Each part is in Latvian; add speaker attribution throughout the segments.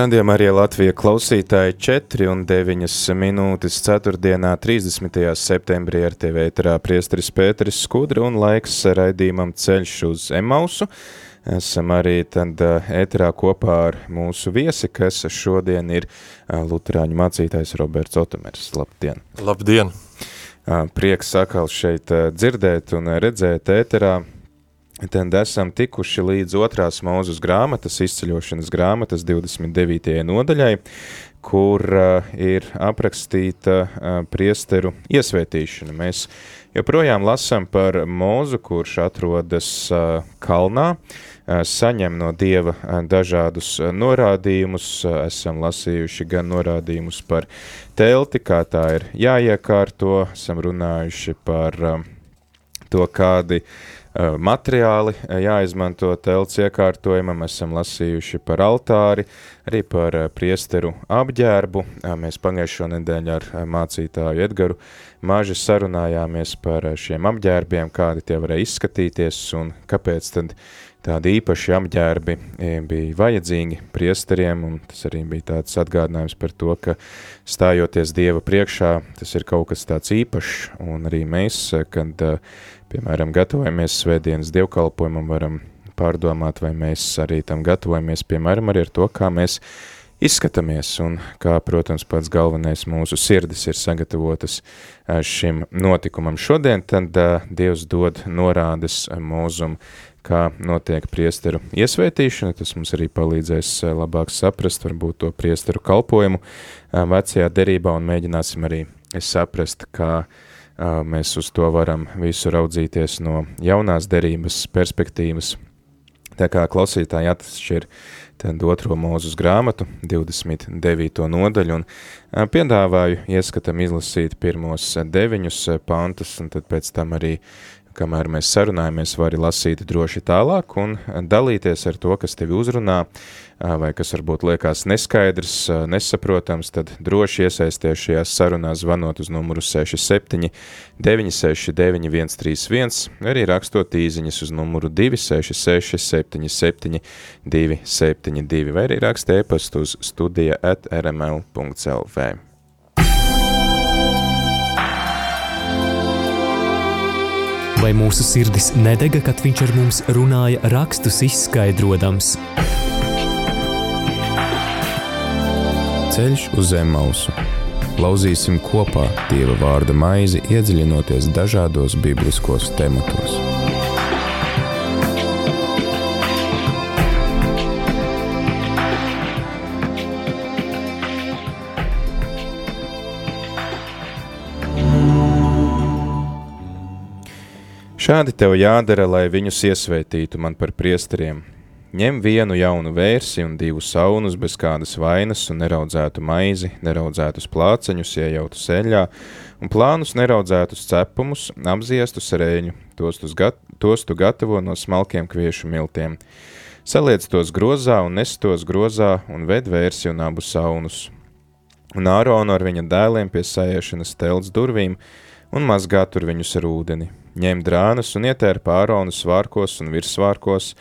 Speaker 1: Radījumā arī Latvija klausītāji 4 un 9 minūtes 4. 30. septembrī ar TV ēterā priesteris Pēteris Skudra un laiks raidījumam ceļš uz Emausu. Esam arī tad ēterā kopā ar mūsu viesi, kas šodien ir luterāņu mācītājs Roberts Otomers. Labdien!
Speaker 2: Labdien!
Speaker 1: Prieks atkal šeit dzirdēt un redzēt ēterā Tad esam tikuši līdz otrās mūzes grāmatas, izceļošanas grāmatas 29. nodaļai, kur uh, ir aprakstīta uh, priesteru iesvētīšana. Mēs joprojām lasām par mūzu, kurš atrodas uh, kalnā, uh, saņem no dieva uh, dažādus uh, norādījumus. Uh, esam lasījuši gan norādījumus par telti, kā tā ir jāiekārto, esam runājuši par uh, to, kādi uh, materiāli eh, jāizmanto telts iekārtojumam, esam lasījuši par altāri, arī par eh, priesteru apģērbu. Mēs pagājušo nedēļu ar mācītāju Edgaru maži sarunājāmies par šiem apģērbiem, kādi tie varēja izskatīties un kāpēc tad tādi īpaši apģērbi bija vajadzīgi priesteriem, un tas arī bija tāds atgādinājums par to, ka stājoties Dieva priekšā, tas ir kaut kas tāds īpašs, un arī mēs, kad piemēram, gatavojamies svētdienas dievkalpojumam, varam pārdomāt, vai mēs arī tam gatavojamies, piemēram, arī ar to, kā mēs izskatāmies un kā, protams, pats galvenais mūsu sirdis ir sagatavotas šim notikumam. Šodien tad Dievs dod norādes mūzum, kā notiek priesteru iesvētīšana, tas mums arī palīdzēs labāk saprast varbūt to priesteru kalpojumu vecajā derībā un mēģināsim arī saprast, kā uh, mēs uz to varam visu raudzīties no jaunās derības perspektīvas. Tā kā klausītāji atšķir tad otro mūzus grāmatu, 29. nodaļu, un piedāvāju ieskatam izlasīt pirmos deviņus pantus, un tad pēc tam arī kamēr mēs sarunājamies, vari lasīt droši tālāk un dalīties ar to, kas tevi uzrunā, vai kas varbūt liekas neskaidrs, nesaprotams, tad droši iesaisties šajās sarunās zvanot uz numuru 67 969 131, arī rakstot īziņas uz numuru 266 77 272, vai arī rakst e-pastu uz studija at rml.lv.
Speaker 3: Vai mūsu sirdis nedega, kad viņš ar mums runāja, rakstus izskaidrojams?
Speaker 1: Ceļš uz zem mausu. Lauzīsim kopā Dieva vārda maizi, iedziļinoties dažādos bibliskos tematos. Šādi tev jādara, lai viņus iesvētītu man par priesteriem. Ņem vienu jaunu vērsi un divus saunus bez kādas vainas un neraudzētu maizi, neraudzētus plāceņus iejautu seļā un plānus neraudzētus cepumus, apziestus rēņu, tos, gat, tos tu gatavo no smalkiem kviešu miltiem. Saliec tos grozā un nes tos grozā un ved vērsi un abus saunus. Un Āronu ar viņa dēliem pie sajiešanas telts durvīm un mazgā tur viņus ar ūdeni ņem drānas un ietēra pāronu svārkos un virsvārkos,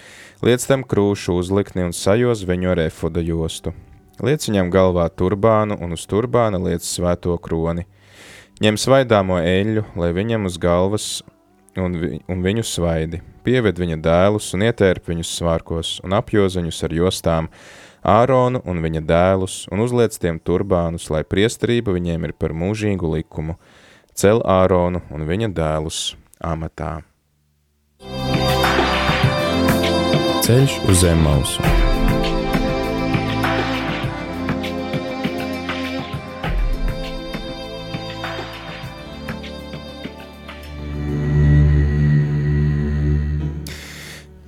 Speaker 1: liec tam krūšu uzlikni un sajoz viņu ar efoda jostu. Liec viņam galvā turbānu un uz turbāna liec svēto kroni. Ņem svaidāmo eļļu, lai viņam uz galvas un, vi, un viņu svaidi. Pieved viņa dēlus un ietērp viņus svārkos un apjoz viņus ar jostām, Āronu un viņa dēlus un uzliec tiem turbānus, lai priesterība viņiem ir par mūžīgu likumu. Cel Āronu un viņa dēlus amatā. Ceļš uz zem mausu.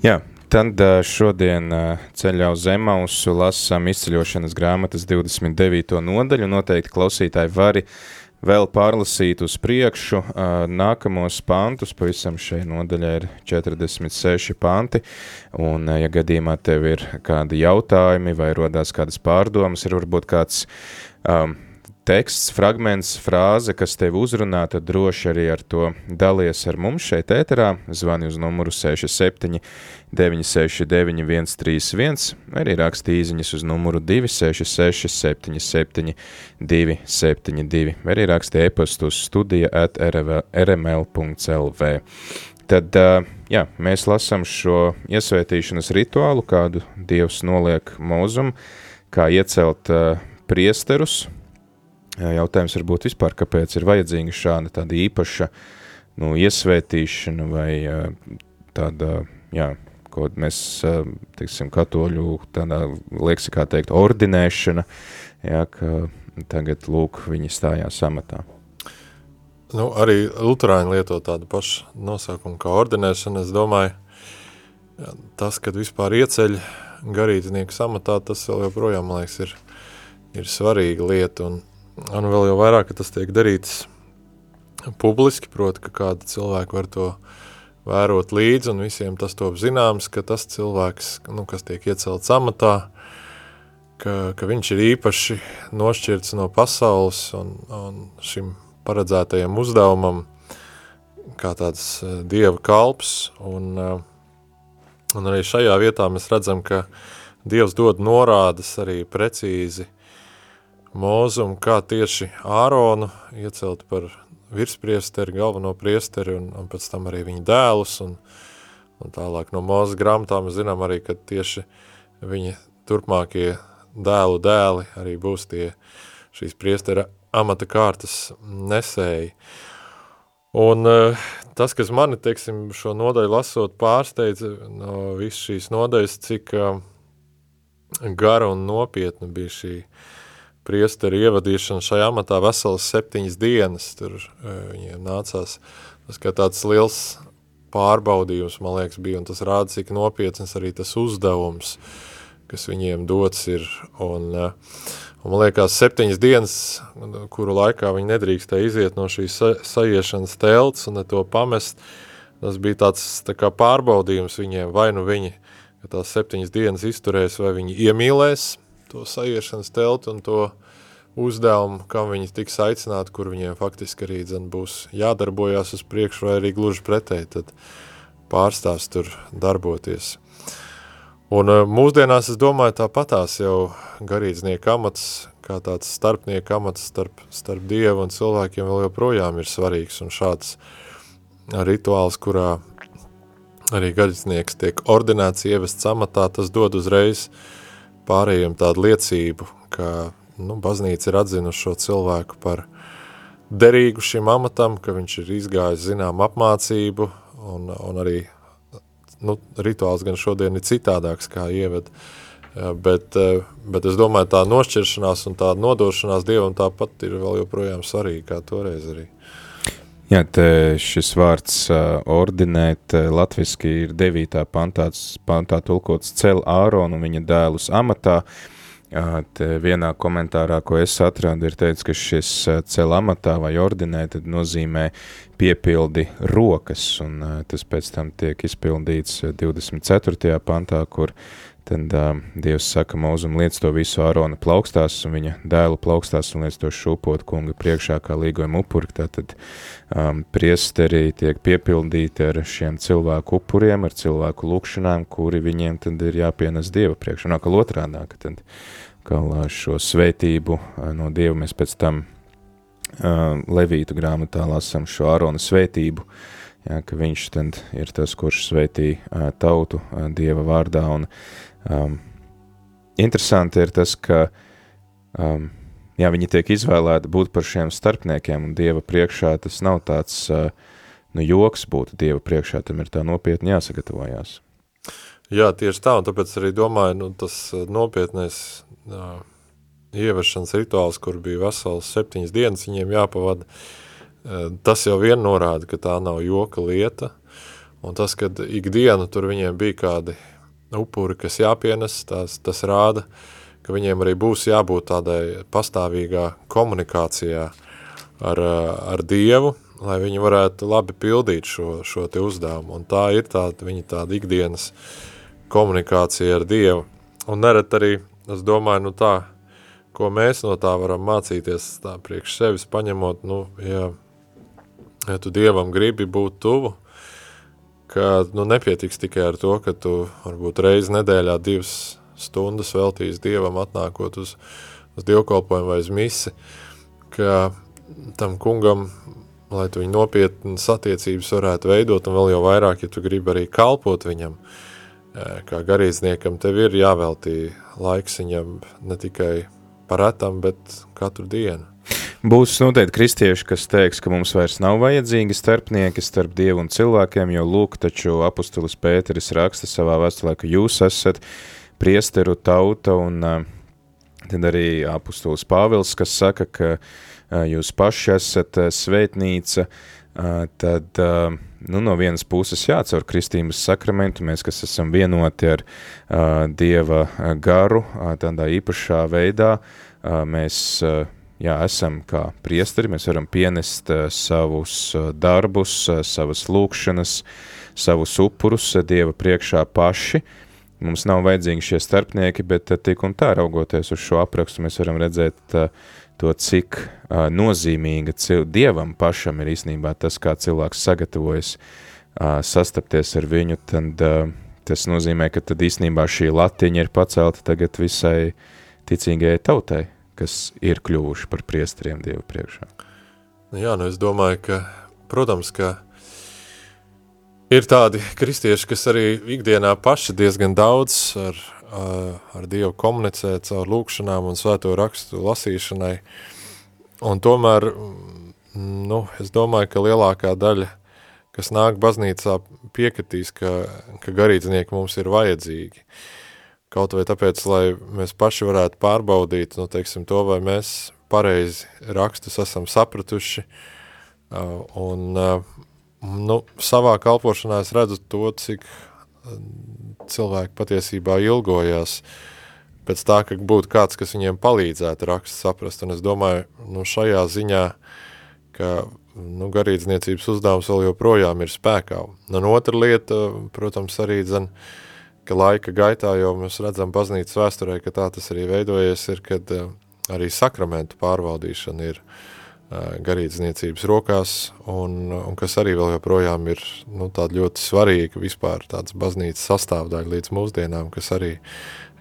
Speaker 1: Jā, Tad šodien ceļā uz Zemausu lasām izceļošanas grāmatas 29. nodaļu. Noteikti klausītāji vari vēl pārlasīt uz priekšu nākamos pantus. Pavisam šai nodaļai ir 46 panti. Un, ja gadījumā tev ir kādi jautājumi vai rodās kādas pārdomas, ir varbūt kāds um, teksts, fragments, frāze, kas tevi uzrunā, tad droši arī ar to dalies ar mums šeit ēterā. Zvani uz numuru 67 969 131, vai arī raksti īziņas uz numuru 266 77 272, vai arī raksti e-pastu uz studija at rml.lv. Tad, jā, mēs lasām šo iesvētīšanas rituālu, kādu Dievs noliek mūzum, kā iecelt priesterus, Jautājums varbūt vispār, kāpēc ir vajadzīga šāda tāda īpaša nu, iesvētīšana vai tāda, jā, ko mēs, teiksim, katoļu tādā leksikā teikt, ordinēšana, jā, ka tagad, lūk, viņi stājās amatā.
Speaker 2: Nu, arī Luterāņi lieto tādu pašu nosaukumu kā ordinēšana, es domāju, tas, kad vispār ieceļ garīdznieku samatā, tas vēl joprojām, man liekas, ir, ir svarīga lieta, un Un vēl jau vairāk, ka tas tiek darīts publiski, proti, ka kāda cilvēka var to vērot līdzi, un visiem tas top zināms, ka tas cilvēks, nu, kas tiek iecelts amatā, ka, ka viņš ir īpaši nošķirts no pasaules un, un šim paredzētajam uzdevumam, kā tāds eh, dieva kalps, un, eh, un arī šajā vietā mēs redzam, ka Dievs dod norādes arī precīzi – mūzumu, kā tieši Āronu iecelt par virspriesteri, galveno priesteri un, un pēc tam arī viņa dēlus un, un tālāk no mūzes grāmatām zinām arī, ka tieši viņa turpmākie dēlu dēli arī būs tie šīs priestera amata kārtas nesēji. Un uh, tas, kas mani, teiksim, šo nodaļu lasot pārsteidza no visas šīs nodaļas, cik uh, gara un nopietna bija šī uh, priesteri ievadīšana šajā amatā veselas septiņas dienas. Tur e, viņiem nācās tas kā tāds liels pārbaudījums, man liekas, bija, un tas rāda, cik nopietns arī tas uzdevums, kas viņiem dots ir. Un, e, un man liekas, septiņas dienas, kuru laikā viņi nedrīkstēja iziet no šīs sa sajiešanas telts un to pamest, tas bija tāds tā kā pārbaudījums viņiem, vai nu viņi, tās septiņas dienas izturēs, vai viņi iemīlēs, to sajiešanas telti un to uzdevumu, kam viņi tiks aicināti, kur viņiem faktiski arī dzen, būs jādarbojās uz priekšu vai arī gluži pretēji, tad pārstāvs tur darboties. Un eh, mūsdienās, es domāju, tāpatās jau garīdznieka amats, kā tāds starpnieka amats starp, starp Dievu un cilvēkiem vēl joprojām ir svarīgs un šāds rituāls, kurā arī garīdznieks tiek ordinēts ievests amatā, tas dod uzreiz uh, pārējiem tādu liecību, ka nu, baznīca ir atzinuši šo cilvēku par derīgu šim amatam, ka viņš ir izgājis zinām apmācību un, un arī nu, rituāls gan šodien ir citādāks kā ieved, bet, bet es domāju tā nošķiršanās un tā nodošanās Dievam tāpat ir vēl joprojām svarīga kā toreiz arī.
Speaker 1: Jā, šis vārds ordinēt latviski ir 9. pantāts, pantā tulkots cel Āronu un viņa dēlus amatā. Te vienā komentārā, ko es atradu, ir teicis, ka šis cel amatā vai ordinē tad nozīmē piepildi rokas, un uh, tas pēc tam tiek izpildīts 24. pantā, kur Tad uh, Dievs saka mūzum liec to visu Ārona plaukstās un viņa dēlu plaukstās un liec to šūpot kunga priekšā kā līgojuma upuri. Tātad um, priesteri tiek piepildīti ar šiem cilvēku upuriem, ar cilvēku lūkšanām, kuri viņiem tad ir jāpienes Dieva priekšā. Un atkal otrādāk, tad kā šo svētību uh, no Dieva mēs pēc tam Levītu grāmatā lasam šo Ārona svētību, jā, ka viņš tad ir tas, kurš svētī uh, tautu uh, Dieva vārdā un Um, interesanti ir tas, ka um, jā, viņi tiek izvēlēti būt par šiem starpniekiem, un Dieva priekšā tas nav tāds, uh, nu, joks būt Dieva priekšā, tam ir tā nopietni jāsagatavojās.
Speaker 2: Jā, tieši tā, un tāpēc arī domāju, nu, tas nopietnais uh, ievešanas rituāls, kur bija vesels septiņas dienas viņiem jāpavada, uh, tas jau vien norāda, ka tā nav joka lieta, un tas, kad ikdienu tur viņiem bija kādi upuri, kas jāpienes, tas, tas rāda, ka viņiem arī būs jābūt tādai pastāvīgā komunikācijā ar, ar Dievu, lai viņi varētu labi pildīt šo, šo te uzdevumu. Un tā ir tāda, viņa tāda ikdienas komunikācija ar Dievu. Un neret arī, es domāju, nu tā, ko mēs no tā varam mācīties, tā priekš sevis paņemot, nu, ja, ja tu Dievam gribi būt tuvu, ka nu, nepietiks tikai ar to, ka tu varbūt reizi nedēļā divas stundas veltīs Dievam atnākot uz, uz dievkalpojumu vai uz misi, ka tam kungam lai tu viņu nopietnas attiecības varētu veidot, un vēl jau vairāk, ja tu gribi arī kalpot viņam, kā garīdzniekam, tev ir jāveltī laiks viņam ne tikai par retam, bet katru dienu.
Speaker 1: Būs noteikti kristieši, kas teiks, ka mums vairs nav vajadzīgi starpnieki starp Dievu un cilvēkiem, jo lūk, taču apustulis Pēteris raksta savā vēstulē, ka jūs esat priesteru tauta, un uh, tad arī apustulis Pāvils, kas saka, ka uh, jūs paši esat svētnīca, tad nu, no vienas puses jā, caur kristības sakramentu mēs, kas esam vienoti ar Dieva garu, tādā īpašā veidā, mēs jā, esam kā priesteri, mēs varam pienest savus darbus, savas lūkšanas, savus upurus Dieva priekšā paši, Mums nav vajadzīgi šie starpnieki, bet tik un tā raugoties uz šo aprakstu, mēs varam redzēt uh, to, cik uh, nozīmīga cil Dievam pašam ir īstenībā tas, kā cilvēks sagatavojas uh, sastapties ar viņu, tad uh, tas nozīmē, ka tad īstenībā šī latiņa ir pacelta tagad visai ticīgajai tautai, kas ir kļuvuši par priesteriem Dievu priekšā.
Speaker 2: Nu jā, nu es domāju, ka, protams, ka ir tādi kristieši, kas arī ikdienā paši diezgan daudz ar ar Dievu komunicēt caur lūkšanām un svēto rakstu lasīšanai. Un tomēr, nu, es domāju, ka lielākā daļa, kas nāk baznīcā, piekritīs, ka, ka garīdznieki mums ir vajadzīgi. Kaut vai tāpēc, lai mēs paši varētu pārbaudīt, nu, teiksim, to, vai mēs pareizi rakstus esam sapratuši, un, nu, savā kalpošanā es redzu to, cik cilvēki patiesībā ilgojās pēc tā, ka būtu kāds, kas viņiem palīdzētu rakstu saprast. Un es domāju, nu šajā ziņā, ka nu, garīdzniecības uzdevums vēl joprojām ir spēkā. Un otra lieta, protams, arī dzen, ka laika gaitā jau mēs redzam baznīcas vēsturē, ka tā tas arī veidojies, ir, kad eh, arī sakramentu pārvaldīšana ir uh, garīdzniecības rokās, un, un kas arī vēl joprojām ir nu, tāda ļoti svarīga vispār tāds baznīcas sastāvdaļa līdz mūsdienām, kas arī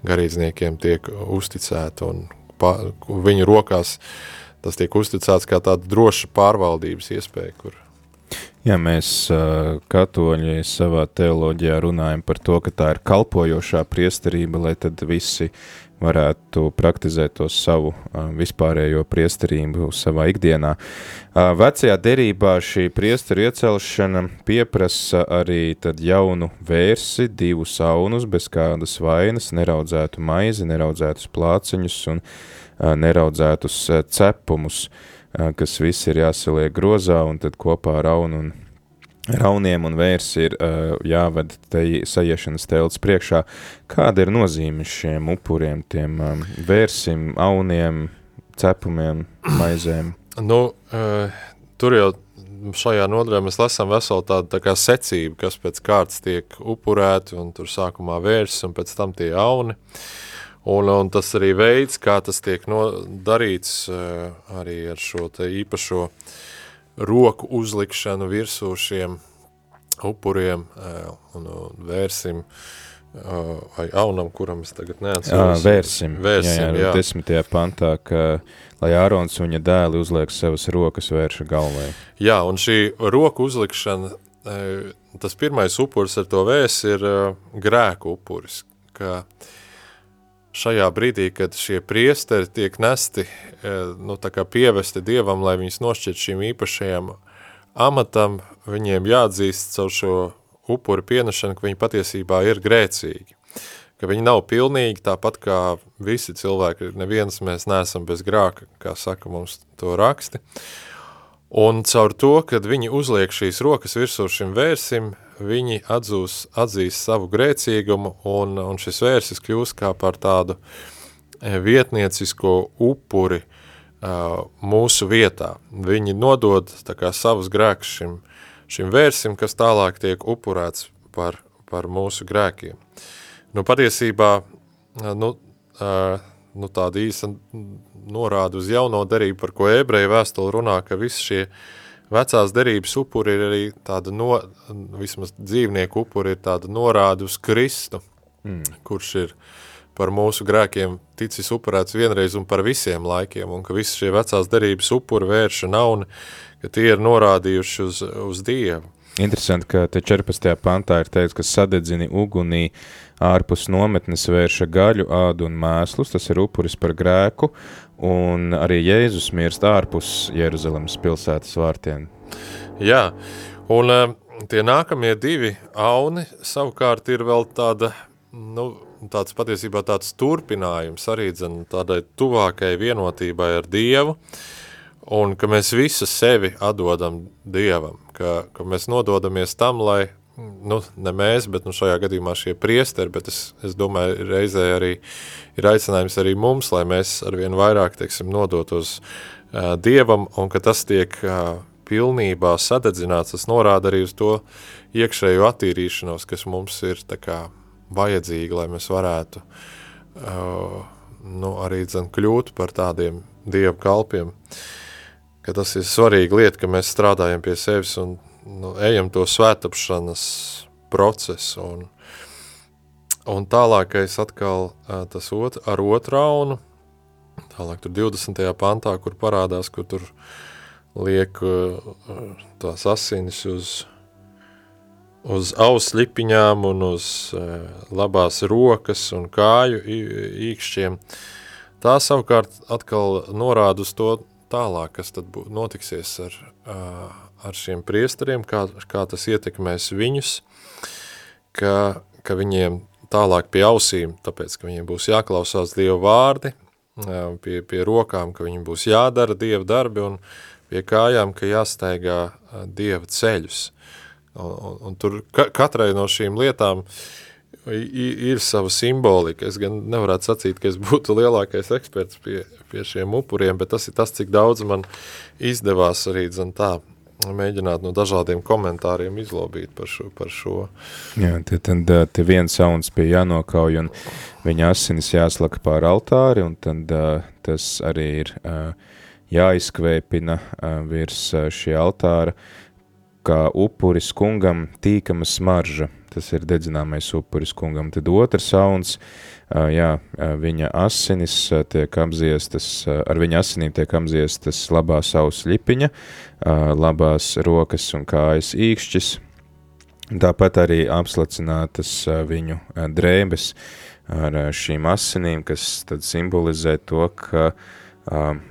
Speaker 2: garīdzniekiem tiek uzticēta un pa, viņu rokās tas tiek uzticēts kā tāda droša pārvaldības iespēja, kur
Speaker 1: Ja mēs katoļi savā teoloģijā runājam par to, ka tā ir kalpojošā priesterība, lai tad visi varētu praktizēt to savu vispārējo priesterību savā ikdienā. Vecajā derībā šī priesteru iecelšana pieprasa arī jaunu vērsi, divu saunus, bez kādas vainas, neraudzētu maizi, neraudzētus plāciņus un neraudzētus cepumus, kas visi ir jāsaliek grozā un tad kopā ar aunu un rauniem un vērsi ir uh, jāved te sajiešanas telts priekšā. Kāda ir nozīme šiem upuriem, tiem um, vērsim, auniem, cepumiem, maizēm?
Speaker 2: Nu, uh, tur jau šajā nodaļā mēs lasām veselu tādu tā kā secību, kas pēc kārtas tiek upurēti, un tur sākumā vērsis, un pēc tam tie auni. Un, un tas arī veids, kā tas tiek no, darīts uh, arī ar šo īpašo uh, roku uzlikšanu virsū šiem upuriem un vērsim vai aunam, kuram es tagad neatceros.
Speaker 1: Vērsim, vērsim jā, jā, jā. desmitajā pantā, ka lai Ārons un viņa dēli uzliek savas rokas vērša galvai.
Speaker 2: Jā, un šī roku uzlikšana, tas pirmais upuris ar to vēs ir grēku upuris, ka uh, šajā brīdī, kad šie priesteri tiek nesti, eh, nu, tā kā pievesti Dievam, lai viņus nošķiet šīm īpašajām amatam, viņiem jāatzīst caur šo upuri pienešanu, ka viņi patiesībā ir grēcīgi, ka viņi nav pilnīgi, tāpat kā visi cilvēki, neviens mēs neesam bez grāka, kā saka mums to raksti, un caur to, kad viņi uzliek šīs rokas virsū šim vērsim, viņi atzūs, atzīs savu grēcīgumu, un, un šis vērsis kļūs kā par tādu vietniecisko upuri mūsu vietā. Viņi nodod kā savus grēkus šim, šim vērsim, kas tālāk tiek upurēts par, par mūsu grēkiem. Nu, patiesībā, nu, nu, tāda īsa norāda uz jauno derību, par ko ebreju vēstuli runā, ka visi šie vecās derības upuri ir arī tāda, no, vismaz dzīvnieku upuri ir tāda norāda uz Kristu, mm. kurš ir par mūsu grēkiem ticis upurēts vienreiz un par visiem laikiem, un ka visi šie vecās derības upuri vērša nauni, ka tie ir norādījuši uz, uz Dievu.
Speaker 1: Interesanti, ka te 14. pantā ir teikts, ka sadedzini ugunī ārpus nometnes vērša gaļu, ādu un mēslus, tas ir upuris par grēku, un arī Jēzus mirst ārpus Jeruzalemes pilsētas vārtiem.
Speaker 2: Jā, un uh, tie nākamie divi auni savukārt ir vēl tāda, nu, tāds patiesībā tāds turpinājums arī dzen, tādai tuvākai vienotībai ar Dievu, un ka mēs visu sevi atdodam Dievam, ka, ka mēs nododamies tam, lai nu, ne mēs, bet nu, šajā gadījumā šie priesteri, bet es, es domāju, reizē arī ir aicinājums arī mums, lai mēs arvien vairāk, teiksim, nodotos uh, Dievam, un ka tas tiek uh, pilnībā sadedzināts, tas norāda arī uz to iekšējo attīrīšanos, kas mums ir tā kā vajadzīga, lai mēs varētu uh, nu, arī dzen, kļūt par tādiem Dievu kalpiem, ka tas ir svarīga lieta, ka mēs strādājam pie sevis un nu, ejam to svētapšanas procesu. Un, un tālākais atkal tas ot, ar otru raunu, tālāk tur 20. pantā, kur parādās, kur tur liek tās asinis uz, uz auslipiņām un uz labās rokas un kāju īkšķiem. Tā savukārt atkal norāda uz to tālāk, kas tad notiksies ar, ar šiem priesteriem, kā, kā tas ietekmēs viņus, ka, ka viņiem tālāk pie ausīm, tāpēc, ka viņiem būs jāklausās Dieva vārdi, pie, pie rokām, ka viņiem būs jādara Dieva darbi, un pie kājām, ka jāsteigā Dieva ceļus. Un, un, un tur ka, katrai no šīm lietām ir sava simbolika. Es gan nevarētu sacīt, ka es būtu lielākais eksperts pie, pie šiem upuriem, bet tas ir tas, cik daudz man izdevās arī dzen tā mēģināt no dažādiem komentāriem izlobīt par šo. Par šo.
Speaker 1: Jā, tad, tad te viens sauns bija jānokauj un viņa asinis jāslaka pār altāri un tad tas arī ir jāizkvēpina virs šī altāra, kā upuris kungam tīkama smarža, tas ir dedzināmais upuris kungam. Tad otrs sauns, jā, viņa asinis tiek apziestas, ar viņa asinīm tiek apziestas labā savas lipiņa, labās rokas un kājas īkšķis, tāpat arī apslacinātas viņu drēbes ar šīm asinīm, kas tad simbolizē to, ka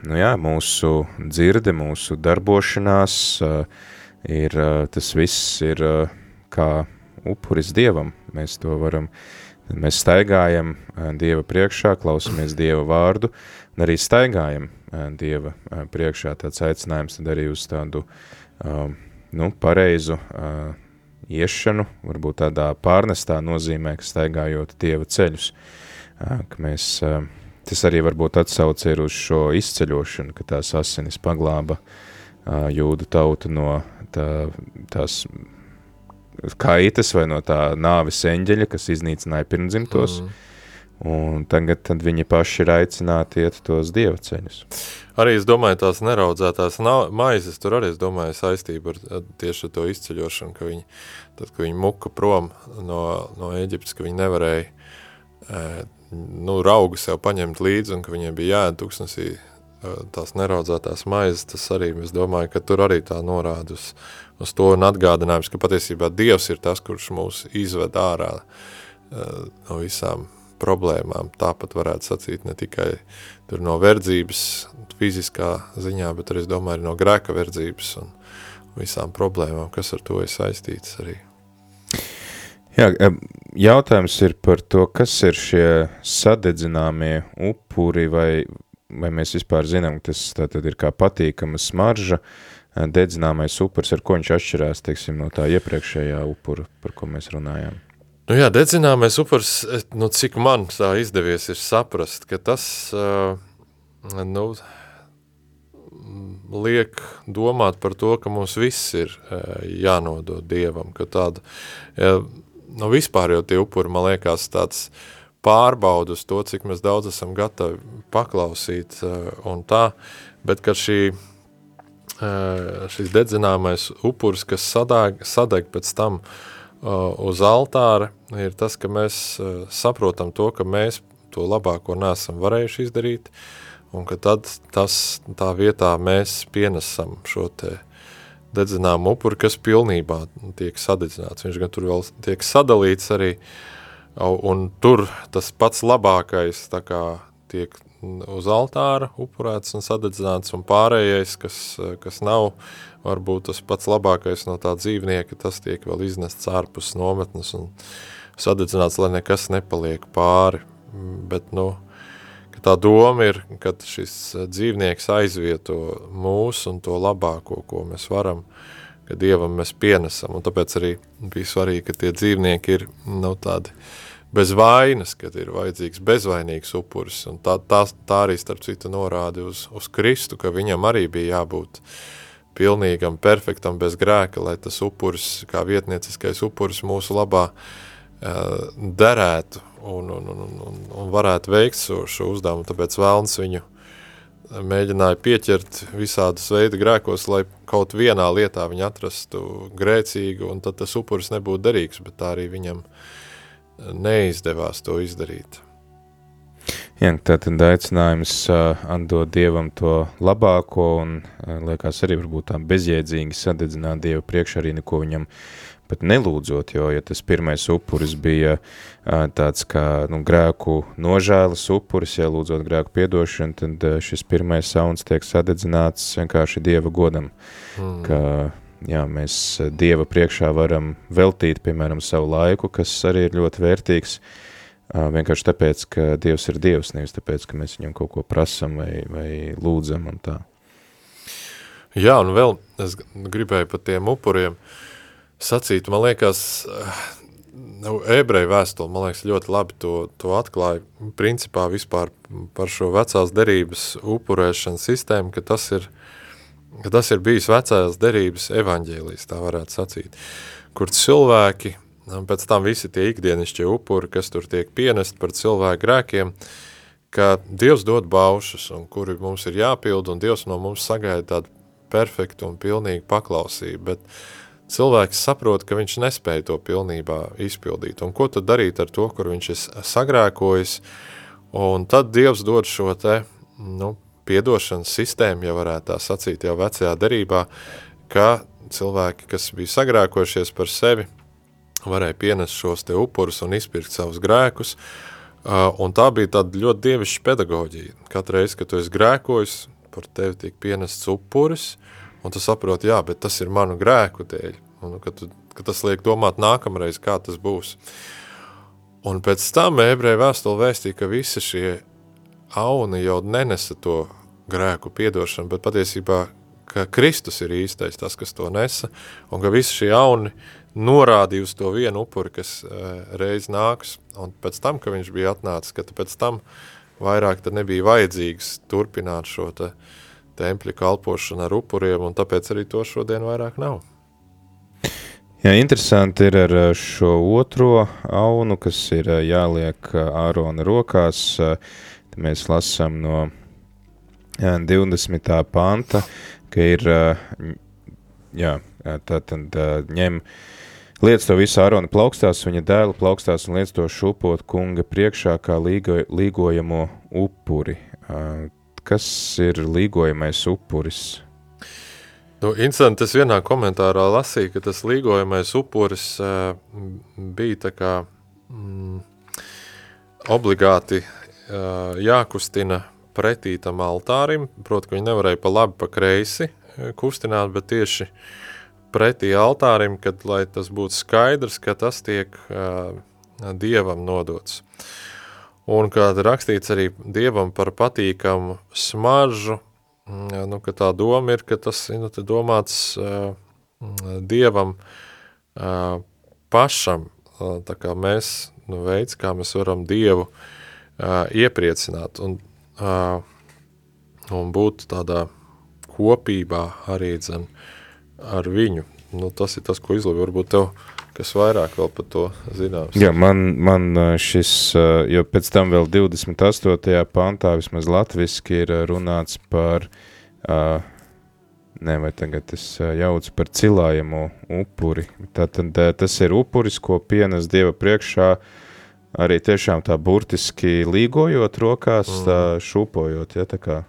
Speaker 1: nu jā, mūsu dzirde, mūsu darbošanās ir, tas viss ir kā upuris Dievam. Mēs to varam, mēs staigājam Dieva priekšā, klausamies Dieva vārdu un arī staigājam Dieva priekšā. Tāds aicinājums tad arī uz tādu, nu, pareizu iešanu, varbūt tādā pārnestā nozīmē, ka staigājot Dieva ceļus, ka mēs, tas arī varbūt atsauc ir uz šo izceļošanu, ka tās asinis paglāba jūdu tautu no tā, tās kaitas vai no tā nāves eņģeļa, kas iznīcināja pirmdzimtos, mm. un tagad viņi paši ir aicināti iet tos dieva ceļus.
Speaker 2: Arī es domāju, tās neraudzētās maizes, tur arī domāju saistību ar tieši ar to izceļošanu, ka viņi, tad, kad viņi muka prom no, no Eģiptes, ka viņi nevarēja e, nu, raugu sev paņemt līdzi un ka viņiem bija jāēd tuksnesī e, tās neraudzētās maizes, tas arī, es domāju, ka tur arī tā norāda uz, uz to un atgādinājums, ka patiesībā Dievs ir tas, kurš mūs izved ārā uh, no visām problēmām. Tāpat varētu sacīt ne tikai no verdzības fiziskā ziņā, bet arī, domāju, no grēka verdzības un visām problēmām, kas ar to ir saistītas arī.
Speaker 1: Jā, jautājums ir par to, kas ir šie sadedzināmie upuri vai, vai mēs vispār zinām, tas tātad ir kā patīkama smarža, uh, dedzināmais upurs, ar ko viņš atšķirās, teiksim, no tā iepriekšējā upura, par ko mēs runājām?
Speaker 2: Nu jā, dedzināmais upurs, nu cik man tā izdevies ir saprast, ka tas, uh, nu, liek domāt par to, ka mums viss ir uh, jānodod Dievam, tāda, ja, nu vispār jau tie upuri, man liekas, tāds pārbaudu uz to, cik mēs daudz esam gatavi paklausīt uh, un tā, bet ka šī šis dedzināmais upurs, kas sadeg, sadeg pēc tam uz altāra, ir tas, ka mēs saprotam to, ka mēs to labāko nesam varējuši izdarīt, un ka tad tas, tā vietā mēs pienesam šo te dedzināmu upuri, kas pilnībā tiek sadedzināts. Viņš gan tur vēl tiek sadalīts arī, un tur tas pats labākais tā kā tiek uz altāra upurēts un sadedzināts, un pārējais, kas, kas nav varbūt tas pats labākais no tā dzīvnieka, tas tiek vēl iznests ārpus nometnes un sadedzināts, lai nekas nepaliek pāri. Bet, nu, tā doma ir, ka šis dzīvnieks aizvieto mūs un to labāko, ko mēs varam, ka Dievam mēs pienesam, un tāpēc arī bija svarīgi, ka tie dzīvnieki ir, nu, tādi, uh, bez vainas, kad ir vajadzīgs bezvainīgs upuris. Un tā, tā, tā arī starp citu norāda uz, uz Kristu, ka viņam arī bija jābūt pilnīgam, perfektam, bez grēka, lai tas upuris, kā vietnieciskais upuris mūsu labā uh, derētu un, un, un, un, un varētu veikt šo, šo uzdevumu. Tāpēc vēlns viņu mēģināja pieķert visādus veidu grēkos, lai kaut vienā lietā viņu atrastu grēcīgu, un tad tas upuris nebūtu derīgs, bet tā arī viņam uh, neizdevās to izdarīt.
Speaker 1: Jā, tātad aicinājums uh, atdot Dievam to labāko un uh, liekas arī varbūt tā bezjēdzīgi sadedzināt Dievu priekš arī neko viņam pat nelūdzot, jo, ja tas pirmais upuris bija uh, tāds kā nu, grēku nožēlas upuris, ja lūdzot grēku piedošanu, tad uh, šis pirmais sauns tiek sadedzināts vienkārši Dieva godam, mm. ka jā, mēs eh, Dieva priekšā varam veltīt, piemēram, savu laiku, kas arī ir ļoti vērtīgs, vienkārši tāpēc, ka Dievs ir Dievs, nevis tāpēc, ka mēs viņam kaut ko prasam vai, vai lūdzam un tā.
Speaker 2: Jā, un vēl es gribēju par tiem upuriem sacīt, man liekas, nu, ebreju vēstuli, man liekas, ļoti labi to, to atklāja, principā vispār par šo vecās derības upurēšanas sistēmu, ka tas ir, ka tas ir bijis vecās derības evaņģēlijs, tā varētu sacīt, kur cilvēki, pēc tam visi tie ikdienišķie upuri, kas tur tiek pienest par cilvēku grēkiem, ka Dievs dod baušus, un kuri mums ir jāpild, un Dievs no mums sagaida tādu perfektu un pilnīgu paklausību, bet cilvēks saprot, ka viņš nespēja to pilnībā izpildīt, un ko tad darīt ar to, kur viņš ir sagrēkojis, un tad Dievs dod šo te, nu, piedošanas sistēma, ja varētu tā sacīt jau vecajā derībā, ka cilvēki, kas bija sagrēkojušies par sevi, varēja pienest šos te upurus un izpirkt savus grēkus, un tā bija tāda ļoti dievišķa pedagoģija. Katru reizi, kad tu esi grēkojis, par tevi tiek pienests upuris, un tu saproti, jā, bet tas ir manu grēku dēļ, un kad, tu, kad tas liek domāt nākamreiz, kā tas būs. Un pēc tam ebreja vēstule vēstīja, ka visi šie auni jau nenesa to grēku piedošanu, bet patiesībā, ka Kristus ir īstais tas, kas to nesa, un ka visi šie jauni norādīja uz to vienu upuri, kas uh, reiz nāks, un pēc tam, ka viņš bija atnācis, ka pēc tam vairāk tad nebija vajadzīgs turpināt šo te tempļa kalpošanu ar upuriem, un tāpēc arī to šodien vairāk nav.
Speaker 1: Jā, interesanti ir ar eh, šo otro aunu, kas ir eh, jāliek Ārona rokās. Mēs lasām no 20. panta, ka ir, jā, tā tad ņem, liec to visu Ārona plaukstās, viņa dēlu plaukstās un liec to šupot kunga priekšā kā līgo, līgojamo upuri. Kas ir līgojamais upuris?
Speaker 2: Nu, interesanti, es vienā komentārā lasīju, ka tas līgojamais upuris uh, bija tā kā mm, obligāti uh, jākustina pretī tam altārim, proti, ka viņi nevarēja pa labi, pa kreisi e, kustināt, bet tieši pretī altārim, kad, tas būtu skaidrs, ka tas tiek uh, Dievam nodots. Un kā rakstīts arī Dievam par patīkamu smaržu, mm, nu, ka tā doma ir, ka tas nu, domāts uh, Dievam uh, pašam, tā kā mēs, nu, veids, kā mēs varam Dievu uh, iepriecināt. Un, uh, un būt tādā kopībā arī dzen ar viņu. Nu, tas ir tas, ko izlabi. Varbūt tev kas vairāk par to zināms.
Speaker 1: Jā, man, man šis, jo pēc tam vēl 28. pantā vismaz latviski ir runāts par, ne vai tagad es jaucu par cilājamo upuri. Tātad tas ir upuris, ko pienes Dieva priekšā, arī tiešām tā burtiski līgojot rokās, mm. tā šūpojot, ja, tā kā.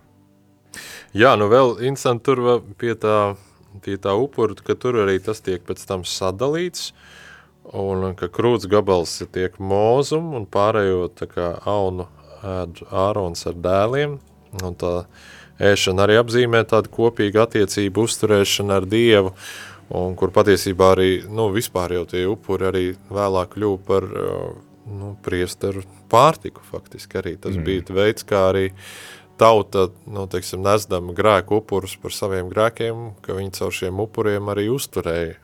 Speaker 2: Jā, nu vēl interesanti tur pie tā, pie tā upura, ka tur arī tas tiek pēc tam sadalīts, un ka krūts gabals tiek mūzum un pārējo tā kā aunu ēd ārons ar dēliem, un tā ēšana arī apzīmē tādu kopīgu attiecību uzturēšanu ar Dievu, un kur patiesībā arī, nu, vispār jau tie upuri arī vēlāk kļuva par, nu, priesteru pārtiku faktiski arī. Tas mm. bija veids, kā arī tauta, nu, teiksim, nesdama grēku upurus par saviem grēkiem, ka viņi caur šiem upuriem arī uzturēja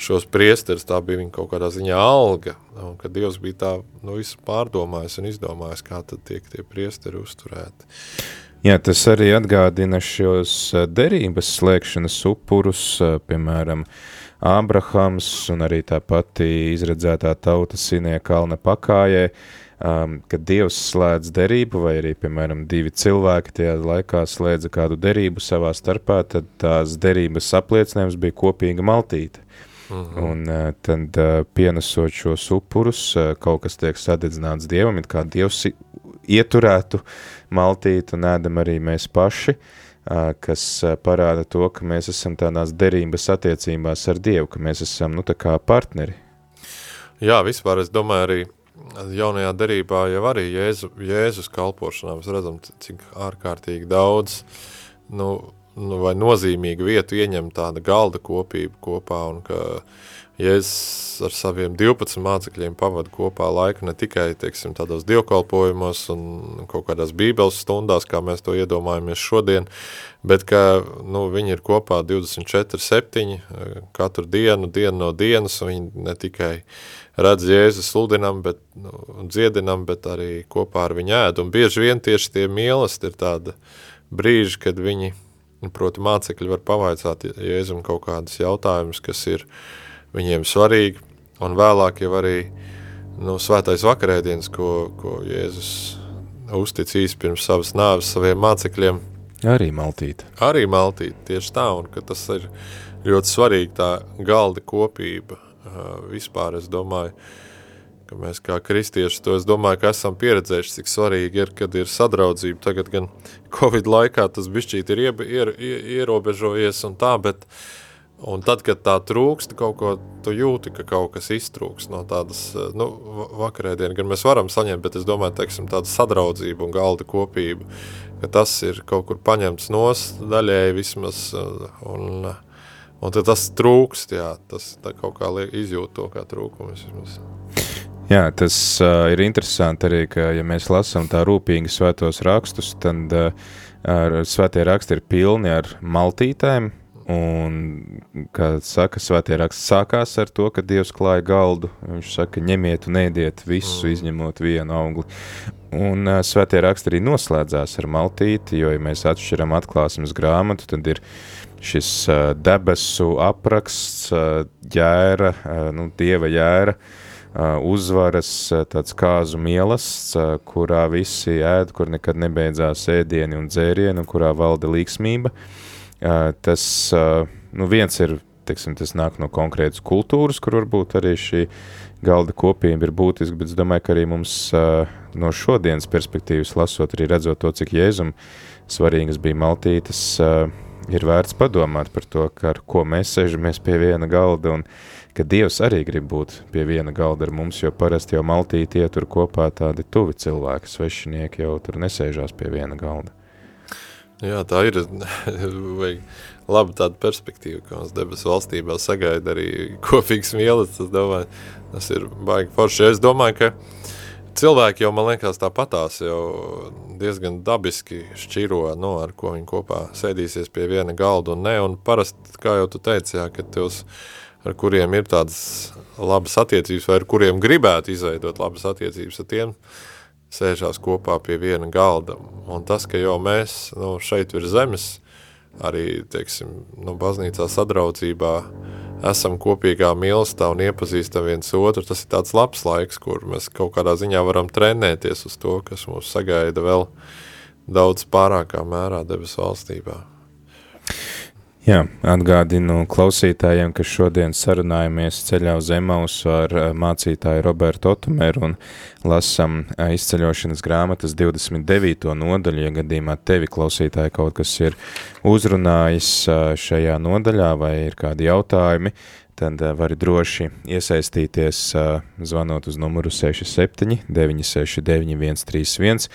Speaker 2: šos priesterus, tā bija viņa kaut kādā ziņā alga, un ka Dievs bija tā, nu, visu pārdomājis un izdomājis, kā tad tiek tie priesteri uzturēti.
Speaker 1: Jā, tas arī atgādina šos derības slēgšanas upurus, piemēram, Ābrahams un arī tā pati izredzētā tauta sinie kalna pakājai, um, kad Dievs slēdz derību, vai arī, piemēram, divi cilvēki tajā laikā slēdza kādu derību savā starpā, tad tās derības apliecinājums bija kopīga maltīte. Uh mhm. -huh. Un uh, tad uh, pienesot šos upurus, uh, kaut kas tiek sadedzināts Dievam, it kā Dievs ieturētu maltīti un ēdam arī mēs paši, uh, kas parāda to, ka mēs esam tādās derības attiecībās ar Dievu, ka mēs esam, nu, partneri.
Speaker 2: Jā, vispār es domāju arī, jaunajā derībā jau arī Jēzu, Jēzus kalpošanā mēs redzam, cik ārkārtīgi daudz, nu, nu, vai nozīmīgu vietu ieņem tāda galda kopība kopā, un ka Jēzus ar saviem 12 mācekļiem pavada kopā laiku ne tikai, teiksim, tādos dievkalpojumos un kaut kādās bībeles stundās, kā mēs to iedomājamies šodien, bet ka, nu, viņi ir kopā 24-7 katru dienu, dienu no dienas, un viņi ne tikai redz Jēzu sludinam, bet, nu, dziedinam, bet arī kopā ar viņu ēd. Un bieži vien tieši tie mīlesti ir tāda brīži, kad viņi, proti mācekļi var pavaicāt Jēzum kaut kādus jautājumus, kas ir viņiem svarīgi, un vēlāk jau arī nu, svētais vakarēdienas, ko, ko Jēzus uzticīs pirms savas nāves saviem mācekļiem.
Speaker 1: Arī maltīt.
Speaker 2: Arī maltīt, tieši tā, un ka tas ir ļoti svarīgi tā galda kopība, vispār es domāju, ka mēs kā kristieši to es domāju, ka esam pieredzējuši, cik svarīgi ir, kad ir sadraudzība. Tagad gan Covid laikā tas bišķīt ir ieb, ier, ierobežojies un tā, bet un tad, kad tā trūkst, kaut ko tu jūti, ka kaut kas iztrūks no tādas, nu, vakarēdien, gan mēs varam saņemt, bet es domāju, teiksim, tāda sadraudzība un galda kopība, ka tas ir kaut kur paņemts nos daļēji vismaz un, un tad tas trūkst, jā, tas kaut kā izjūt to kā trūkumu. Vismaz.
Speaker 1: Jā, tas uh, ir interesanti arī, ka, ja mēs lasām tā rūpīgi svētos rakstus, tad uh, svētie raksti ir pilni ar maltītēm, un, kā saka, svētie raksti sākās ar to, ka Dievs klāja galdu, viņš saka, ņemiet un ēdiet visu, mm. izņemot vienu augli. Un uh, svētie raksti arī noslēdzās ar maltīti, jo, ja mēs atšķiram atklāsmes grāmatu, tad ir uh, šis debesu apraksts, ģēra, nu, dieva ģēra, uzvaras tāds kāzu mielasts, kurā visi ēd, kur nekad nebeidzās ēdieni un dzērieni, un kurā valda līksmība. Tas, nu, viens ir, teiksim, tas nāk no konkrētas kultūras, kur varbūt arī šī galda kopība ir būtiska, bet es domāju, ka arī mums no šodienas perspektīvas lasot, arī redzot to, cik jēzum svarīgas bija maltītes, ir vērts padomāt par to, ka ar ko mēs sežamies pie viena galda un ka Dievs arī grib būt pie viena galda ar mums, jo parasti jau maltīti ietur kopā tādi tuvi cilvēki, svešinieki jau tur nesēžās pie viena galda.
Speaker 2: Jā, tā ir laba tāda perspektīva, ka mums debesu valstībā sagaida arī kopīgs mielas, tas domāju, tas ir baigi forši. Es domāju, ka cilvēki jau, man liekas, tāpatās jau diezgan dabiski šķiro, nu, ar ko viņi kopā sēdīsies pie viena galda un ne, un parasti, kā jau tu teici, jā, ka tos, ar kuriem ir tādas labas attiecības, vai ar kuriem gribētu izveidot labas attiecības, ar tiem sēžās kopā pie viena galda. Un tas, ka jau mēs nu, šeit ir zemes, arī, teiksim, nu, baznīcā sadraudzībā esam kopīgā milstā un iepazīstam viens otru, tas ir tāds labs laiks, kur mēs kaut kādā ziņā varam trenēties uz to, kas mūs sagaida vēl daudz pārākā mērā debes valstībā.
Speaker 1: Jā, atgādinu klausītājiem, ka šodien sarunājamies ceļā uz Emausu ar eh, mācītāju Robertu Otumeru un lasam eh, izceļošanas grāmatas 29. nodaļu, ja gadījumā tevi klausītāji kaut kas ir uzrunājis eh, šajā nodaļā vai ir kādi jautājumi, tad uh, vari droši iesaistīties uh, zvanot uz numuru 67 969 131,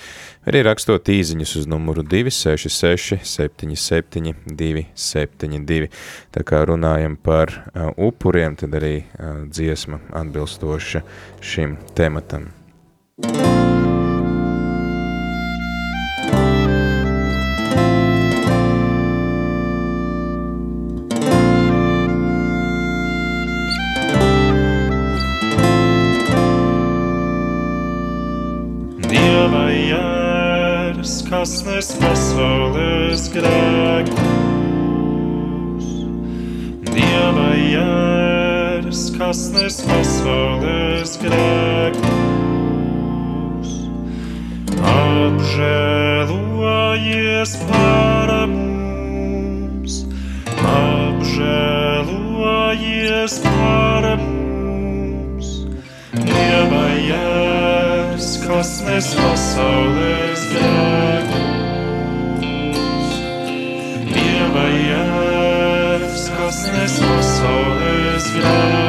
Speaker 1: arī rakstot īziņus uz numuru 266 77 272. Tā kā runājam par uh, upuriem, tad arī dziesma atbilstoša šim tematam. Thank you.
Speaker 4: Kas nes pasaules grēkus. Dieva jērs, kas nes pasaules grēkus. Apžēlojies par mums, apžēlojies par mums. Dieva jērs, kas nes pasaules grēkus. Nes pasaules grēku.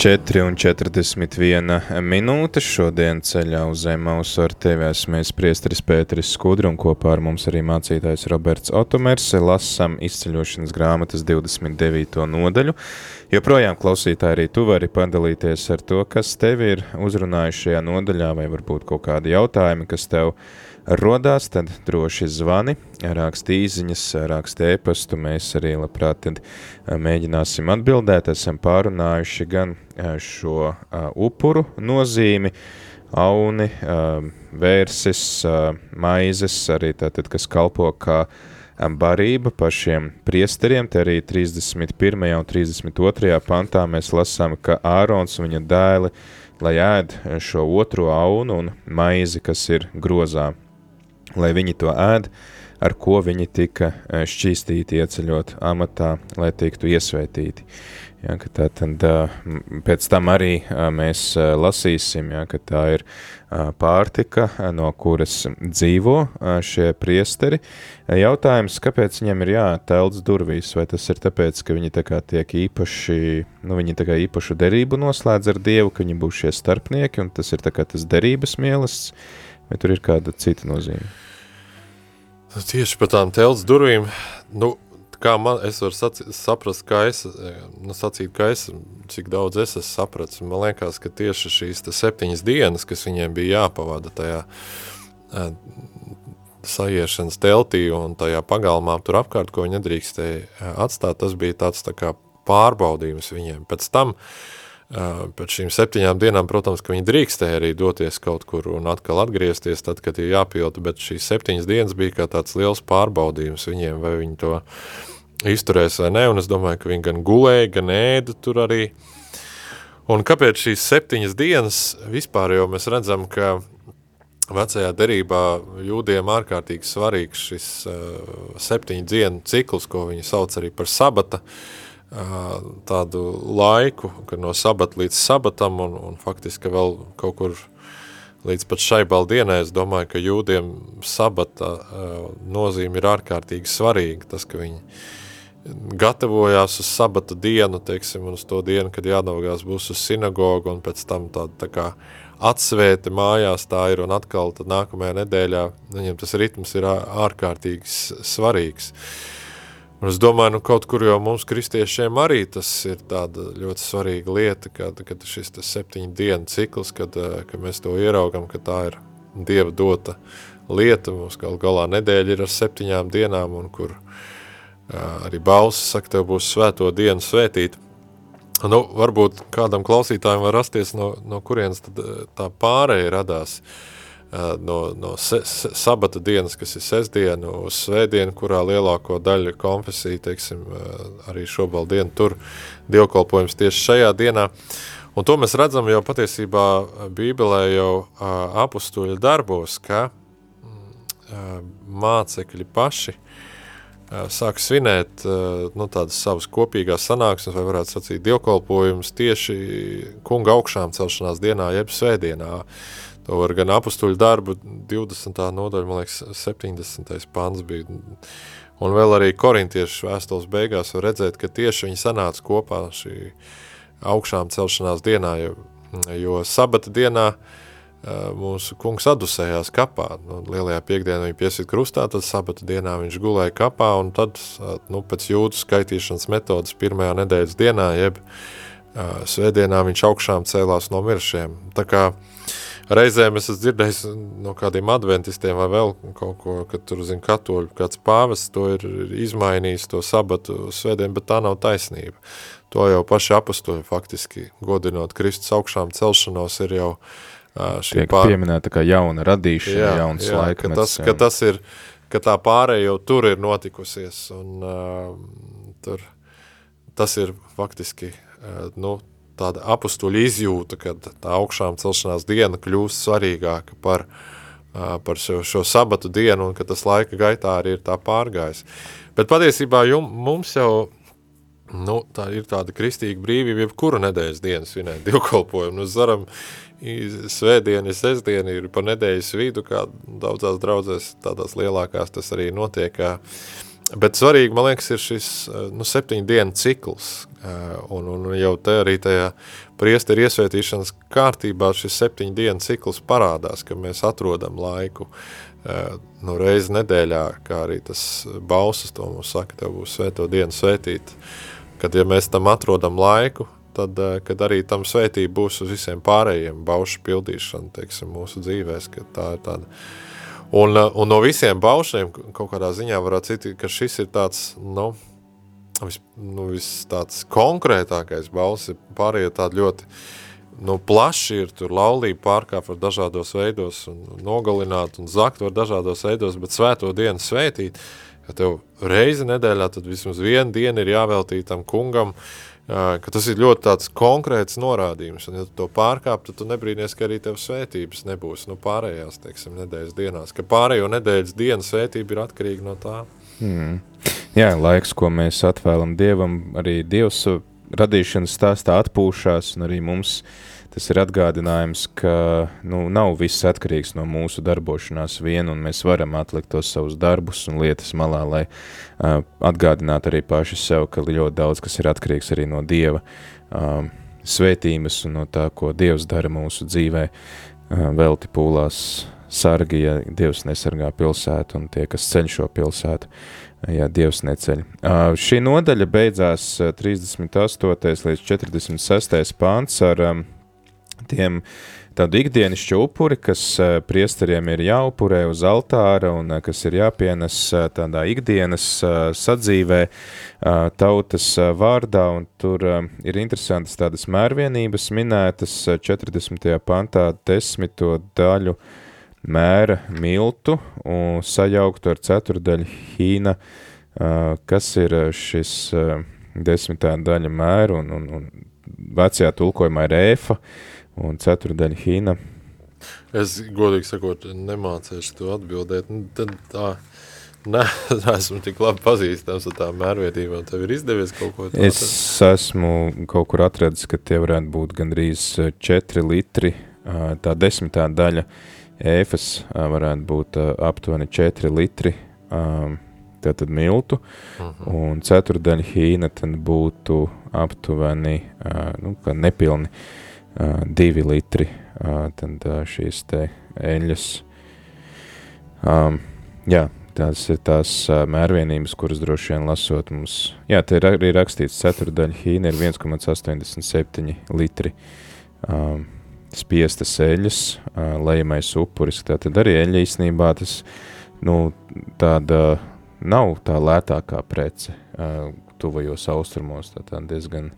Speaker 2: Ir 4,41 minūtes. Šodien ceļā uz Zemes ar tevi esmu Priesteris Pēteris Skudra un kopā ar mums arī mācītājs Roberts Otomers. Lasam izceļošanas grāmatas 29. nodaļu. Joprojām klausītāji arī tu vari padalīties ar to, kas tevi ir uzrunājuši šajā nodaļā vai varbūt kaut kādi jautājumi, kas tev ir rodās, tad droši zvani, raksti īziņas, raksti ēpastu, mēs arī labprāt tad mēģināsim atbildēt, esam pārunājuši gan šo upuru nozīmi, auni, vērsis, maizes, arī tātad, kas kalpo kā barība pašiem priesteriem, te arī 31. un 32. pantā mēs lasām, ka Ārons un viņa dēli, lai ēd šo otro aunu un maizi, kas ir grozā lai viņi to ēd, ar ko viņi tika e, šķīstīti ieceļot amatā, lai tiktu iesvētīti. Ja, tā tad pēc tam arī mēs lasīsim, ja, ka tā ir pārtika, no kuras dzīvo šie priesteri. Jautājums, kāpēc viņiem ir jātelts durvīs, vai tas ir tāpēc, ka viņi tā kā tiek īpaši, nu viņi tā kā īpašu derību noslēdz ar Dievu, ka viņi būs šie starpnieki, un tas ir tā kā tas derības mielasts, vai tur ir kāda cita nozīme? Tieši par tām telts durvīm, nu, kā man, es varu saci, saprast, kā es, nu, sacīt, kā es cik daudz es esmu sapratis. Man liekas, ka tieši šīs septiņas dienas, kas viņiem bija jāpavada tajā sajiešanas teltī un tajā pagalmā tur apkārt, ko viņi nedrīkstēja atstāt, tas bija tāds tā kā pārbaudījums viņiem. Pēc tam, pēc šīm septiņām dienām, protams, ka viņi drīkstēja arī doties kaut kur un atkal atgriezties, tad, kad ir jāpilda, bet šīs septiņas dienas bija kā tāds liels pārbaudījums viņiem, vai viņi to izturēs vai ne, un es domāju, ka viņi gan gulēja, gan ēda tur arī. Un kāpēc šīs septiņas dienas vispār, jo mēs redzam, ka vecajā derībā jūdiem ārkārtīgi svarīgs šis uh, septiņu dienu cikls, ko viņi sauc arī par sabata, uh, tādu laiku, kad no sabata līdz sabatam un, un faktiski vēl kaut kur līdz pat šai baldienai, es domāju, ka jūdiem sabata uh, nozīme ir ārkārtīgi svarīga, tas, ka viņi gatavojās uz sabata dienu, teiksim, un uz to dienu, kad jādaugās būs uz sinagogu, un pēc tam tāda tā kā atsvēti mājās tā ir, un atkal tad nākamajā nedēļā viņam tas ritms ir ārkārtīgi svarīgs. Un es domāju, nu kaut kur jau mums kristiešiem arī tas ir tāda ļoti svarīga lieta, kad, kad šis septiņu dienu cikls, kad, kad mēs to ieraugam, ka tā ir Dieva dota lieta, mums gal galā nedēļa ir ar septiņām dienām, un kur uh, arī balsis saka, tev būs svēto dienu svētīt. Nu, varbūt kādam klausītājiem var rasties, no, no kurienes tad, tā pārēja radās no, no se, se, sabata dienas, kas ir sestdiena, uz svētdienu, kurā lielāko daļu konfesija, teiksim, arī šobaldienu tur dievkolpojums tieši šajā dienā. Un to mēs redzam jau patiesībā Bībelē jau apustuļa darbos, ka mācekļi paši uh, sāk svinēt nu, tādas savas kopīgās sanāksmes, vai varētu sacīt dievkolpojumus tieši kunga augšām celšanās dienā, jeb svētdienā. To var gan apustuļu darbu, 20. nodaļa, man liekas, 70. pants bija. Un vēl arī korintiešu vēstules beigās var redzēt, ka tieši viņi sanāca kopā šī augšām celšanās dienā, jo, jo sabata dienā uh, mūsu kungs adusējās kapā. Nu, lielajā piekdienā viņa piesīt krustā, tad sabata dienā viņš gulēja kapā, un tad, nu, pēc jūdu skaitīšanas metodas pirmajā nedēļas dienā, jeb uh, svētdienā viņš augšām cēlās no miršiem. Tā kā reizēm es esmu dzirdējis no kādiem adventistiem vai vēl kaut ko, ka tur, zin, katoļu, kāds pāvests to ir izmainījis, to sabatu svētdienu, bet tā nav taisnība. To jau paši apustoļi faktiski, godinot Kristus augšām celšanos, ir jau
Speaker 1: šī pār... pieminēta kā jauna radīšana, jā, jauns jā, laikmets.
Speaker 2: Ka tas, ka tas ir, ka tā pārēja jau tur ir notikusies, un uh, tur tas ir faktiski, uh, nu, tāda apustuļa izjūta, kad tā augšām celšanās diena kļūst svarīgāka par, par šo, šo sabatu dienu, un ka tas laika gaitā arī ir tā pārgājis. Bet patiesībā jum, mums jau Nu, tā ir tāda kristīga brīvība, jebkura nedēļas dienas svinēt divkolpojumu. Nu, zaram, svētdiena, sestdiena ir pa nedēļas vidu, kā daudzās draudzēs, tādās lielākās tas arī notiek. Bet svarīgi, man liekas, ir šis nu, septiņu dienu cikls, un, un jau te arī tajā priesteri iesvētīšanas kārtībā šis septiņu dienu cikls parādās, ka mēs atrodam laiku nu, reizi nedēļā, kā arī tas bausas to mums saka, tev būs svēto dienu svētīt, kad ja mēs tam atrodam laiku, tad, eh, kad arī tam svētība būs uz visiem pārējiem baušu pildīšana, teiksim, mūsu dzīvēs, ka tā ir tāda. Un, eh, un no visiem baušiem kaut kādā ziņā varētu citi, ka šis ir tāds, nu, vis, nu, vis tāds konkrētākais baus, pārējie tādi ļoti, nu, plaši ir tur laulība pārkāp var dažādos veidos un nogalināt un zakt var dažādos veidos, bet svēto dienu svētīt, ka tev reizi nedēļā tad vismaz vienu dienu ir jāveltīt tam kungam, uh, ka tas ir ļoti konkrēts norādījums, un ja tu to pārkāp, tad tu nebrīnies, ka arī tev svētības nebūs, nu pārējās, teiksim, nedēļas dienās, ka pārējo nedēļas dienas svētība ir atkarīga no tā.
Speaker 1: Hmm. Jā, laiks, ko mēs atvēlam Dievam, arī Dievs radīšanas stāstā atpūšās, un arī mums tas ir atgādinājums, ka nu, nav viss atkarīgs no mūsu darbošanās vien, un mēs varam atlikt tos savus darbus un lietas malā, lai uh, atgādinātu arī paši sev, ka ļoti daudz kas ir atkarīgs arī no Dieva uh, svētības un no tā, ko Dievs dara mūsu dzīvē, uh, velti pūlās sargi, ja Dievs nesargā pilsētu un tie, kas ceļ šo pilsētu. Jā, Dievs neceļ. Uh, šī nodaļa beidzās uh, 38. līdz 46. pāns ar um, tiem tādu ikdienišķu upuri, kas uh, priesteriem ir jāupurē uz altāra un uh, kas ir jāpienes uh, tādā ikdienas uh, sadzīvē uh, tautas uh, vārdā, un tur uh, ir interesantas tādas mērvienības minētas uh, 40. pantā desmito daļu uh, mēra miltu un sajauktu ar ceturdaļu hīna, kas ir šis desmitā daļa mēra un, un, un vecajā tulkojumā ir ēfa un ceturdaļa hīna.
Speaker 2: Es godīgi sakot, nemācēšu to atbildēt. Nu, tad tā, ne, esmu tik labi pazīstams ar tām mērvietībām. Tev ir izdevies kaut ko tādu?
Speaker 1: Es esmu kaut kur atradis, ka tie varētu būt gandrīz 4 litri, tā desmitā daļa ēfas varētu būt aptuveni 4 litri tātad miltu, uh
Speaker 2: Mhm.
Speaker 1: -huh. un ceturdaļa hīna būtu aptuveni, nu, kā nepilni 2 litri, tad šīs te eļas. Um, jā, tās ir tās mērvienības, kuras droši vien lasot mums, jā, te ir arī rakstīts ceturdaļa hīna ir 1,87 litri. Um, spiestas eļas, lejamais upuris, tātad arī eļa īstenībā tas, nu, tāda nav tā lētākā prece tuvajos austrumos, tā tā diezgan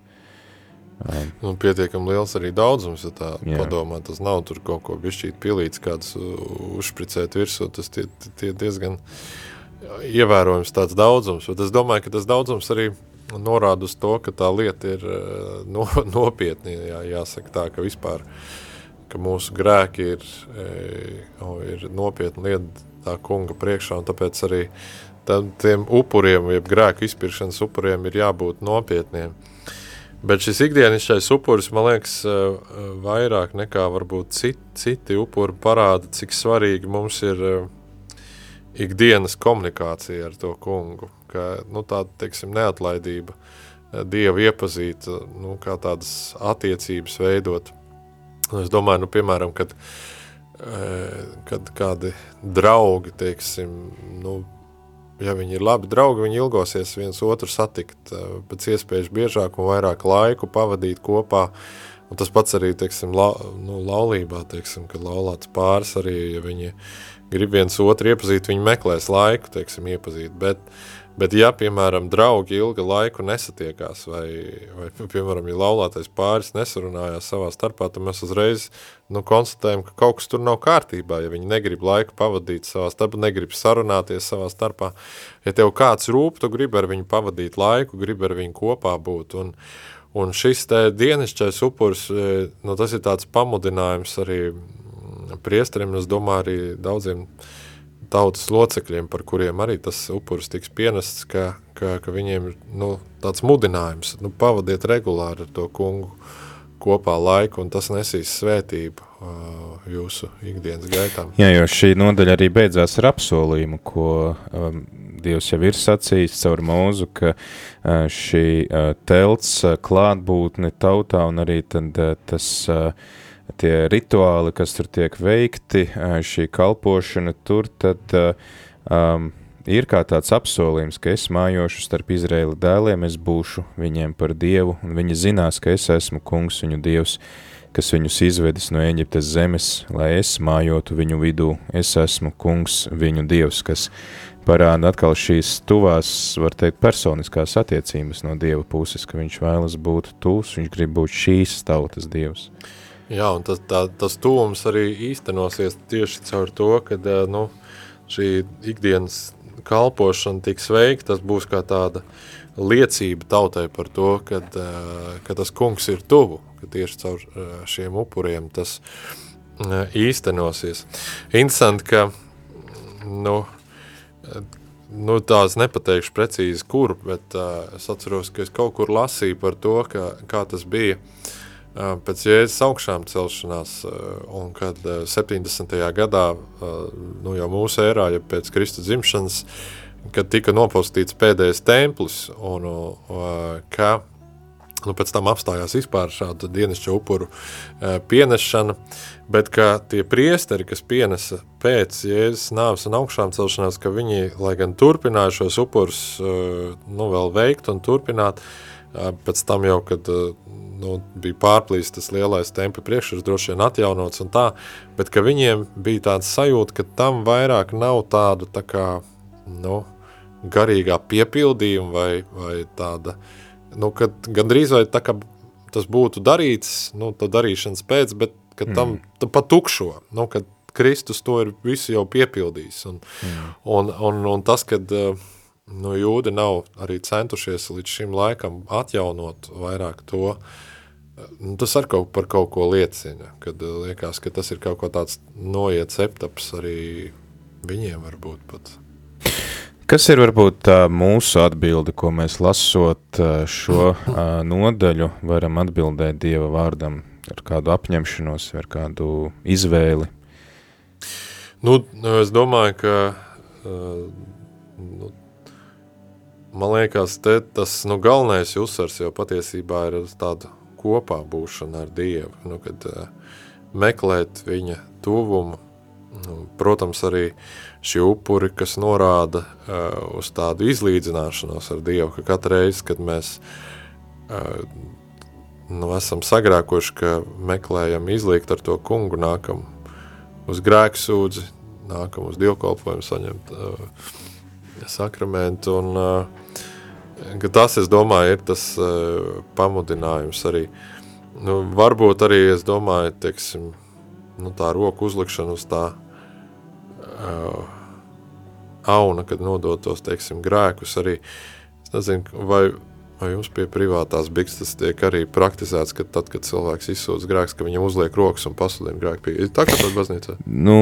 Speaker 2: Nu, pietiekam liels arī daudzums, ja tā
Speaker 1: Jā.
Speaker 2: padomā, tas nav tur kaut ko bišķīt pilīts, kāds uzšpricēt virsū, tas tie, tie diezgan ievērojams tāds daudzums, bet es domāju, ka tas daudzums arī norāda uz to, ka tā lieta ir eh, no, nopietni, jā, jāsaka tā, ka vispār, ka mūsu grēki ir, e, ir nopietni lieta tā kunga priekšā, un tāpēc arī tam, tiem upuriem, jeb grēku izpirkšanas upuriem ir jābūt nopietniem. Bet šis ikdienišķais upuris, man liekas, eh, vairāk nekā varbūt citi, citi upuri parāda, cik svarīgi mums ir eh, ikdienas komunikācija ar to kungu, ka nu, tāda, teiksim, neatlaidība, eh, Dievu iepazīt, nu, kā tādas attiecības veidot. Es domāju, nu, piemēram, kad, kad kādi draugi, teiksim, nu, ja viņi ir labi draugi, viņi ilgosies viens otru satikt pēc iespējas biežāk un vairāk laiku pavadīt kopā. Un tas pats arī, teiksim, la, nu, laulībā, teiksim, kad laulāts pāris arī, ja viņi grib viens otru iepazīt, viņi meklēs laiku, teiksim, iepazīt. Bet, bet ja, piemēram, draugi ilga laiku nesatiekās vai, vai piemēram, ja laulātais pāris nesarunājās savā starpā, tad mēs uzreiz nu, konstatējam, ka kaut kas tur nav kārtībā, ja viņi negrib laiku pavadīt savā starpā, negrib sarunāties savā starpā. Ja tev kāds rūp, tu gribi ar viņu pavadīt laiku, gribi ar viņu kopā būt. Un, un šis dienišķais upurs, nu, tas ir tāds pamudinājums arī priesteriem, es domāju arī daudziem tautas locekļiem, par kuriem arī tas upuris tiks pienests, ka, ka, ka viņiem ir nu, tāds mudinājums, nu, pavadiet regulāri ar to kungu kopā laiku, un tas nesīs svētību uh, jūsu ikdienas gaitām.
Speaker 1: Jā, jo šī nodaļa arī beidzās ar apsolījumu, ko um, Dievs jau ir sacījis caur mūzu, ka uh, šī uh, telts uh, klātbūtne tautā un arī tad uh, tas uh, tie rituāli, kas tur tiek veikti, šī kalpošana tur, tad um, ir kā tāds apsolījums, ka es mājošu starp Izraēla dēliem, es būšu viņiem par Dievu, un viņi zinās, ka es esmu kungs viņu Dievs, kas viņus izvedis no Eģiptes zemes, lai es mājotu viņu vidū, es esmu kungs viņu Dievs, kas parāda atkal šīs tuvās, var teikt, personiskās attiecības no Dieva puses, ka viņš vēlas būt tūs, viņš grib būt šīs tautas Dievs.
Speaker 2: Jā, un tas, tā, tas tuvums arī īstenosies tieši caur to, ka nu, šī ikdienas kalpošana tiks veikta, tas būs kā tāda liecība tautai par to, kad, ka tas kungs ir tuvu, ka tieši caur šiem upuriem tas īstenosies. Interesanti, ka nu, nu, tās nepateikšu precīzi kur, bet es atceros, ka es kaut kur lasīju par to, ka, kā tas bija uh, pēc Jēzus augšām celšanās, un kad uh, 70. gadā, nu jau mūsu ērā, ja pēc Kristus dzimšanas, kad tika nopostīts pēdējais templis, un ka nu, pēc tam apstājās vispār šāda dienasča upuru pienešana, bet ka tie priesteri, kas pienesa pēc Jēzus nāves un augšām celšanās, ka viņi, lai gan turpināja šos upurus nu, vēl veikt un turpināt, uh, pēc tam jau, kad uh, nu, bija pārplīst tas lielais tempi priekšurs, droši vien atjaunots un tā, bet ka viņiem bija tāds sajūta, ka tam vairāk nav tādu tā kā, nu, garīgā piepildījuma vai, vai tāda uh, nu, kad gandrīz vai tā kā tas būtu darīts, nu, tā darīšanas pēc, bet kad tam mm. pa tukšo, nu, kad Kristus to ir visu jau piepildījis. Un, mm. un, un, un tas, kad nu, jūdi nav arī centušies līdz šim laikam atjaunot vairāk to, nu, tas ar kaut, par kaut ko liecina, kad liekas, ka tas ir kaut ko tāds noiets etaps arī viņiem varbūt pat.
Speaker 1: Kas ir varbūt tā mūsu atbilde, ko mēs lasot šo nodaļu, varam atbildēt Dieva vārdam ar kādu apņemšanos, ar kādu izvēli?
Speaker 2: Nu, es domāju, ka nu, man liekas, te tas nu, galvenais uzsvars jau patiesībā ir uz tādu kopā būšanu ar Dievu, nu, kad meklēt viņa tuvumu, nu, protams arī uh, šie upuri, kas norāda uh, uz tādu izlīdzināšanos ar Dievu, ka katru reizi, kad mēs uh, nu, esam sagrēkoši, ka meklējam izlīgt ar to kungu, nākam uz grēku sūdzi, nākam uz dievkalpojumu saņemt uh, sakramentu, un uh, tas, es domāju, ir tas uh, pamudinājums arī. Nu, varbūt arī, es domāju, teiksim, nu, tā roku uzlikšana uz tā uh, auna, kad nodotos, teiksim, grēkus arī. Es nezinu, vai, vai jums pie privātās bikstas tiek arī praktizēts, ka tad, kad cilvēks izsūdz grēks, ka viņam uzliek rokas un pasludina grēku pie. Tā, kā tad baznīcā?
Speaker 1: Nu,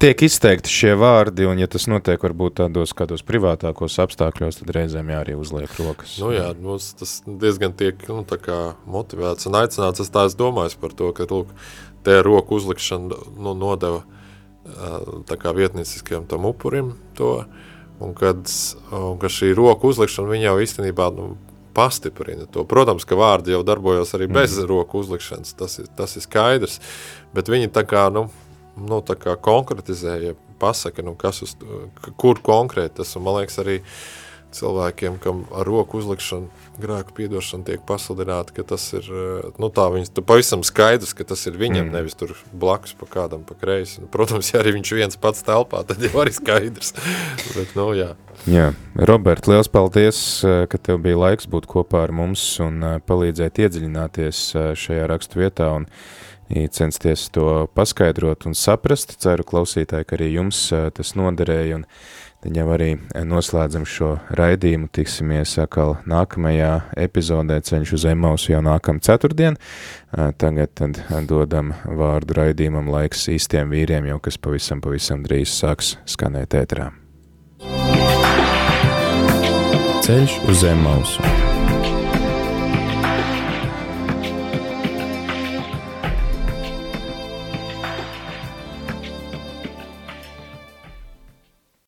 Speaker 1: tiek izteikti šie vārdi, un ja tas notiek varbūt tādos kādos privātākos apstākļos, tad reizēm jā, arī uzliek rokas.
Speaker 2: Nu jā, mums tas diezgan tiek, nu, tā kā motivēts un aicināts. Es tā es domāju par to, ka, lūk, te roku uzlikšana nu, nodeva tā kā vietnieciskajam tam upurim to, un kad, un kad šī roku uzlikšana jau īstenībā nu, pastiprina to. Protams, ka vārdi jau darbojas arī bez mm. roku uzlikšanas, tas ir, tas ir skaidrs, bet viņi tā kā, nu, nu tā kā konkretizēja, pasaka, nu, kas uz, kur konkrēti tas, un man liekas arī cilvēkiem, kam ar roku uzlikšanu grēku piedošana tiek pasludināta, ka tas ir, eh, nu tā viņas, tu pavisam skaidrs, ka tas ir viņam, mm. nevis tur blakus pa kādam pa kreisi. Nu, protams, ja arī viņš viens pats telpā, tad jau arī skaidrs. Bet, nu, jā.
Speaker 1: Jā, Robert, liels paldies, eh, ka tev bija laiks būt kopā ar mums un eh, palīdzēt iedziļināties šajā rakstu vietā un censties to paskaidrot un saprast. Ceru klausītāji, ka arī jums tas noderēja un Tad jau arī noslēdzam šo raidījumu, tiksimies atkal nākamajā epizodē ceļš uz Emausu jau nākam ceturtdien. Tagad tad dodam vārdu raidījumam laiks īstiem vīriem, jau kas pavisam, pavisam drīz sāks skanēt ētrā. Ceļš uz Emausu.